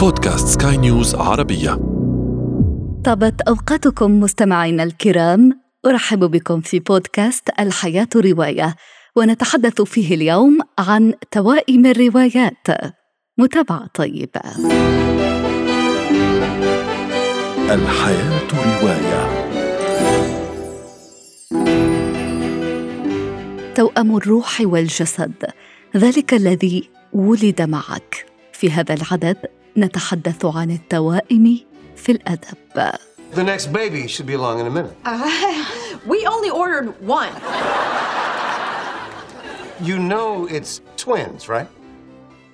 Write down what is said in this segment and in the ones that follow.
بودكاست سكاي نيوز عربية. طابت أوقاتكم مستمعينا الكرام أرحب بكم في بودكاست الحياة رواية ونتحدث فيه اليوم عن توائم الروايات. متابعة طيبة الحياة رواية. توأم الروح والجسد ذلك الذي ولد معك. في هذا العدد نتحدث عن التوائم في الأدب The next baby should be along in a minute. we only ordered one. You know it's twins, right?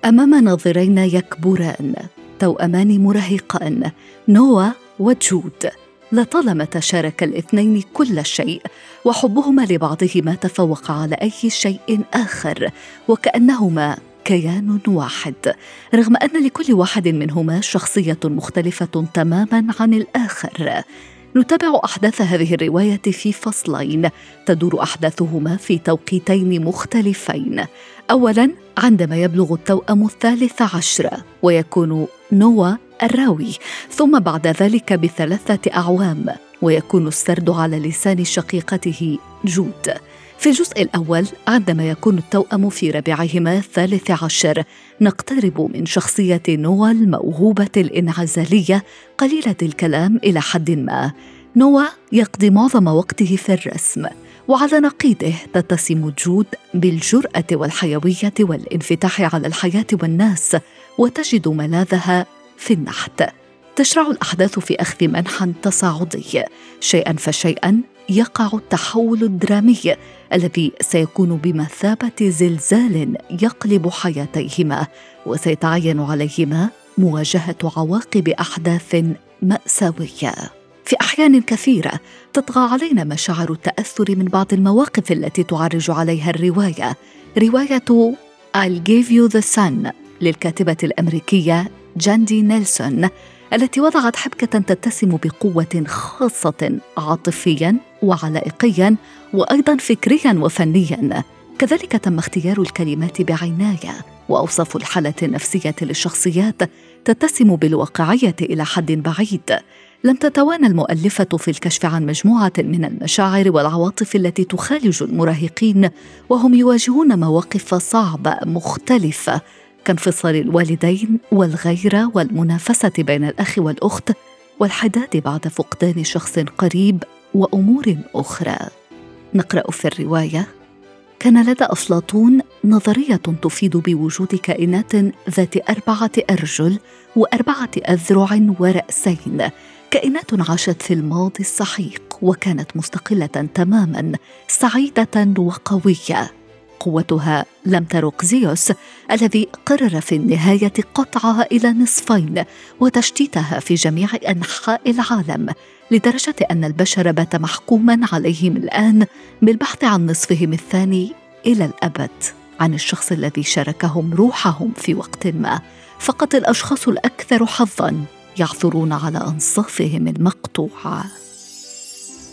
أمام ناظرين يكبران توأمان مراهقان نوا وجود لطالما تشارك الاثنين كل شيء وحبهما لبعضهما تفوق على أي شيء آخر وكأنهما كيان واحد رغم أن لكل واحد منهما شخصية مختلفة تماما عن الآخر. نتابع أحداث هذه الرواية في فصلين تدور أحداثهما في توقيتين مختلفين. اولا عندما يبلغ التوأم الثالث عشر ويكون نوا الراوي ثم بعد ذلك بثلاثة أعوام. ويكون السرد على لسان شقيقته جود. في الجزء الأول عندما يكون التوأم في ربيعهما الثالث عشر نقترب من شخصية نوا الموهوبة الإنعزالية قليلة الكلام إلى حد ما. نوا يقضي معظم وقته في الرسم وعلى نقيضه تتسم جود بالجرأة والحيوية والانفتاح على الحياة والناس وتجد ملاذها في النحت. تشرع الأحداث في أخذ منحى تصاعدي. شيئا فشيئا يقع التحول الدرامي الذي سيكون بمثابة زلزال يقلب حياتيهما وسيتعين عليهما مواجهة عواقب أحداث مأساوية. في أحيان كثيرة تطغى علينا مشاعر التأثر من بعض المواقف التي تعرج عليها الرواية. رواية I'll give you the sun للكاتبة الأمريكية جاندي نيلسون التي وضعت حبكة تتسم بقوة خاصة عاطفيا وعلائقيا وأيضا فكريا وفنيا. كذلك تم اختيار الكلمات بعناية وأوصاف الحالة النفسية للشخصيات تتسم بالواقعية إلى حد بعيد. لم تتوانى المؤلفة في الكشف عن مجموعة من المشاعر والعواطف التي تخالج المراهقين وهم يواجهون مواقف صعبة مختلفة. كانفصال الوالدين والغيره والمنافسة بين الأخ والأخت والحداد بعد فقدان شخص قريب وأمور أخرى. نقرأ في الرواية كان لدى أفلاطون نظرية تفيد بوجود كائنات ذات أربعة أرجل وأربعة أذرع ورأسين. كائنات عاشت في الماضي السحيق وكانت مستقلة تماما سعيدة وقوية. قوتها. لم ترق زيوس الذي قرر في النهاية قطعها إلى نصفين وتشتيتها في جميع أنحاء العالم لدرجة أن البشر بات محكوما عليهم الآن بالبحث عن نصفهم الثاني إلى الأبد عن الشخص الذي شاركهم روحهم في وقت ما. فقط الأشخاص الأكثر حظا يعثرون على أنصافهم المقطوعة.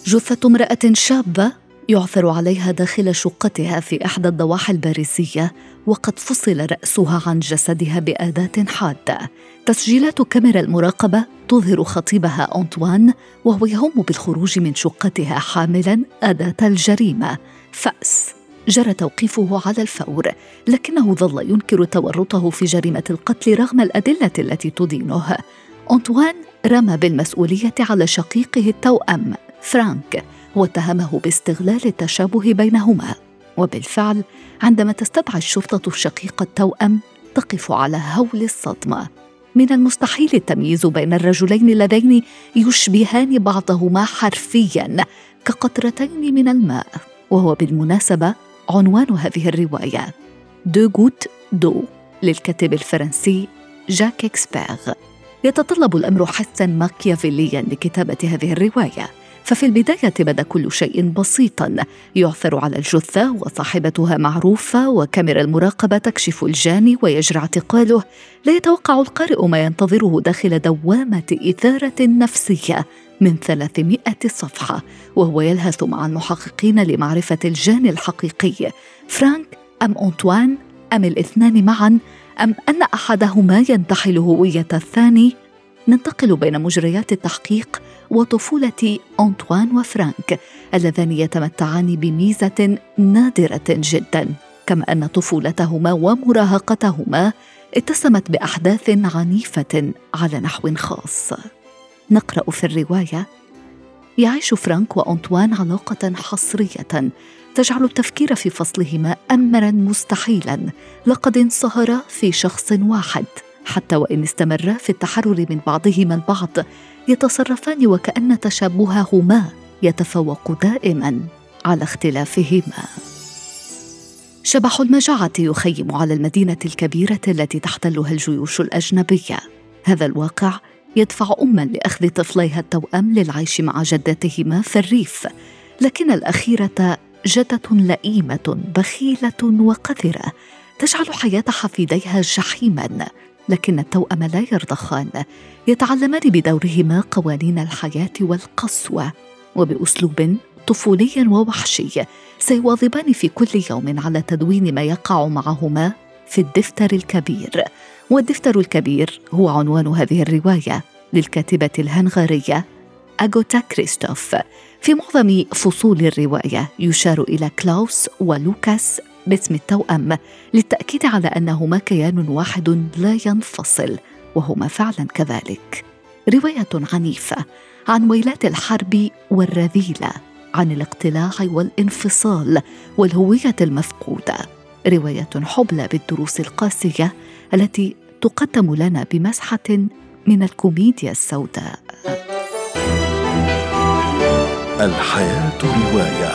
جثة امرأة شابة يعثر عليها داخل شقتها في إحدى الضواحي الباريسية وقد فصل رأسها عن جسدها بأداة حادة. تسجيلات كاميرا المراقبة تظهر خطيبها أنطوان وهو يهم بالخروج من شقتها حاملا أداة الجريمة. فأس. جرى توقيفه على الفور لكنه ظل ينكر تورطه في جريمة القتل رغم الأدلة التي تدينه. أنطوان رمى بالمسؤولية على شقيقه التوأم. فرانك واتهمه باستغلال التشابه بينهما. وبالفعل عندما تستدعي الشرطة الشقيق التوأم تقف على هول الصدمة. من المستحيل التمييز بين الرجلين اللذين يشبهان بعضهما حرفيا كقطرتين من الماء. وهو بالمناسبة عنوان هذه الرواية Deux gouttes d'eau للكاتب الفرنسي جاك إكسبيغ. يتطلب الأمر حثا ماكيافيليا لكتابة هذه الرواية. ففي البداية بدا كل شيء بسيطا. يعثر على الجثة وصاحبتها معروفة وكاميرا المراقبة تكشف الجاني ويجرى اعتقاله. لا يتوقع القارئ ما ينتظره داخل دوامة إثارة نفسية من 300 صفحة. وهو يلهث مع المحققين لمعرفة الجاني الحقيقي. فرانك أم أنطوان أم الاثنان معا أم أن أحدهما ينتحل هوية الثاني؟ ننتقل بين مجريات التحقيق. وطفولة أنطوان وفرانك اللذان يتمتعان بميزة نادرة جدا. كما أن طفولتهما ومراهقتهما اتسمت بأحداث عنيفة على نحو خاص. نقرأ في الرواية يعيش فرانك وأنطوان علاقة حصرية تجعل التفكير في فصلهما أمرا مستحيلا لقد انصهرا في شخص واحد. حتى وإن استمرا في التحرر من بعضهما البعض يتصرفان وكأن تشابههما يتفوق دائما على اختلافهما. شبح المجاعة يخيم على المدينة الكبيرة التي تحتلها الجيوش الأجنبية. هذا الواقع يدفع أما لأخذ طفليها التوأم للعيش مع جدتهما في الريف. لكن الأخيرة جدة لئيمة بخيلة وقذرة تجعل حياة حفيديها جحيما. لكن التوأم لا يرضخان يتعلمان بدورهما قوانين الحياة والقسوة وبأسلوب طفولي ووحشي سيواظبان في كل يوم على تدوين ما يقع معهما في الدفتر الكبير. والدفتر الكبير هو عنوان هذه الرواية للكاتبة الهنغارية أغوتا كريستوف. في معظم فصول الرواية يشار إلى كلاوس ولوكاس باسم التوأم للتأكيد على أنهما كيان واحد لا ينفصل وهما فعلا كذلك. رواية عنيفة عن ويلات الحرب والرذيلة عن الاقتلاع والانفصال والهوية المفقودة. رواية حبلى بالدروس القاسية التي تقدم لنا بمسحة من الكوميديا السوداء. الحياة رواية.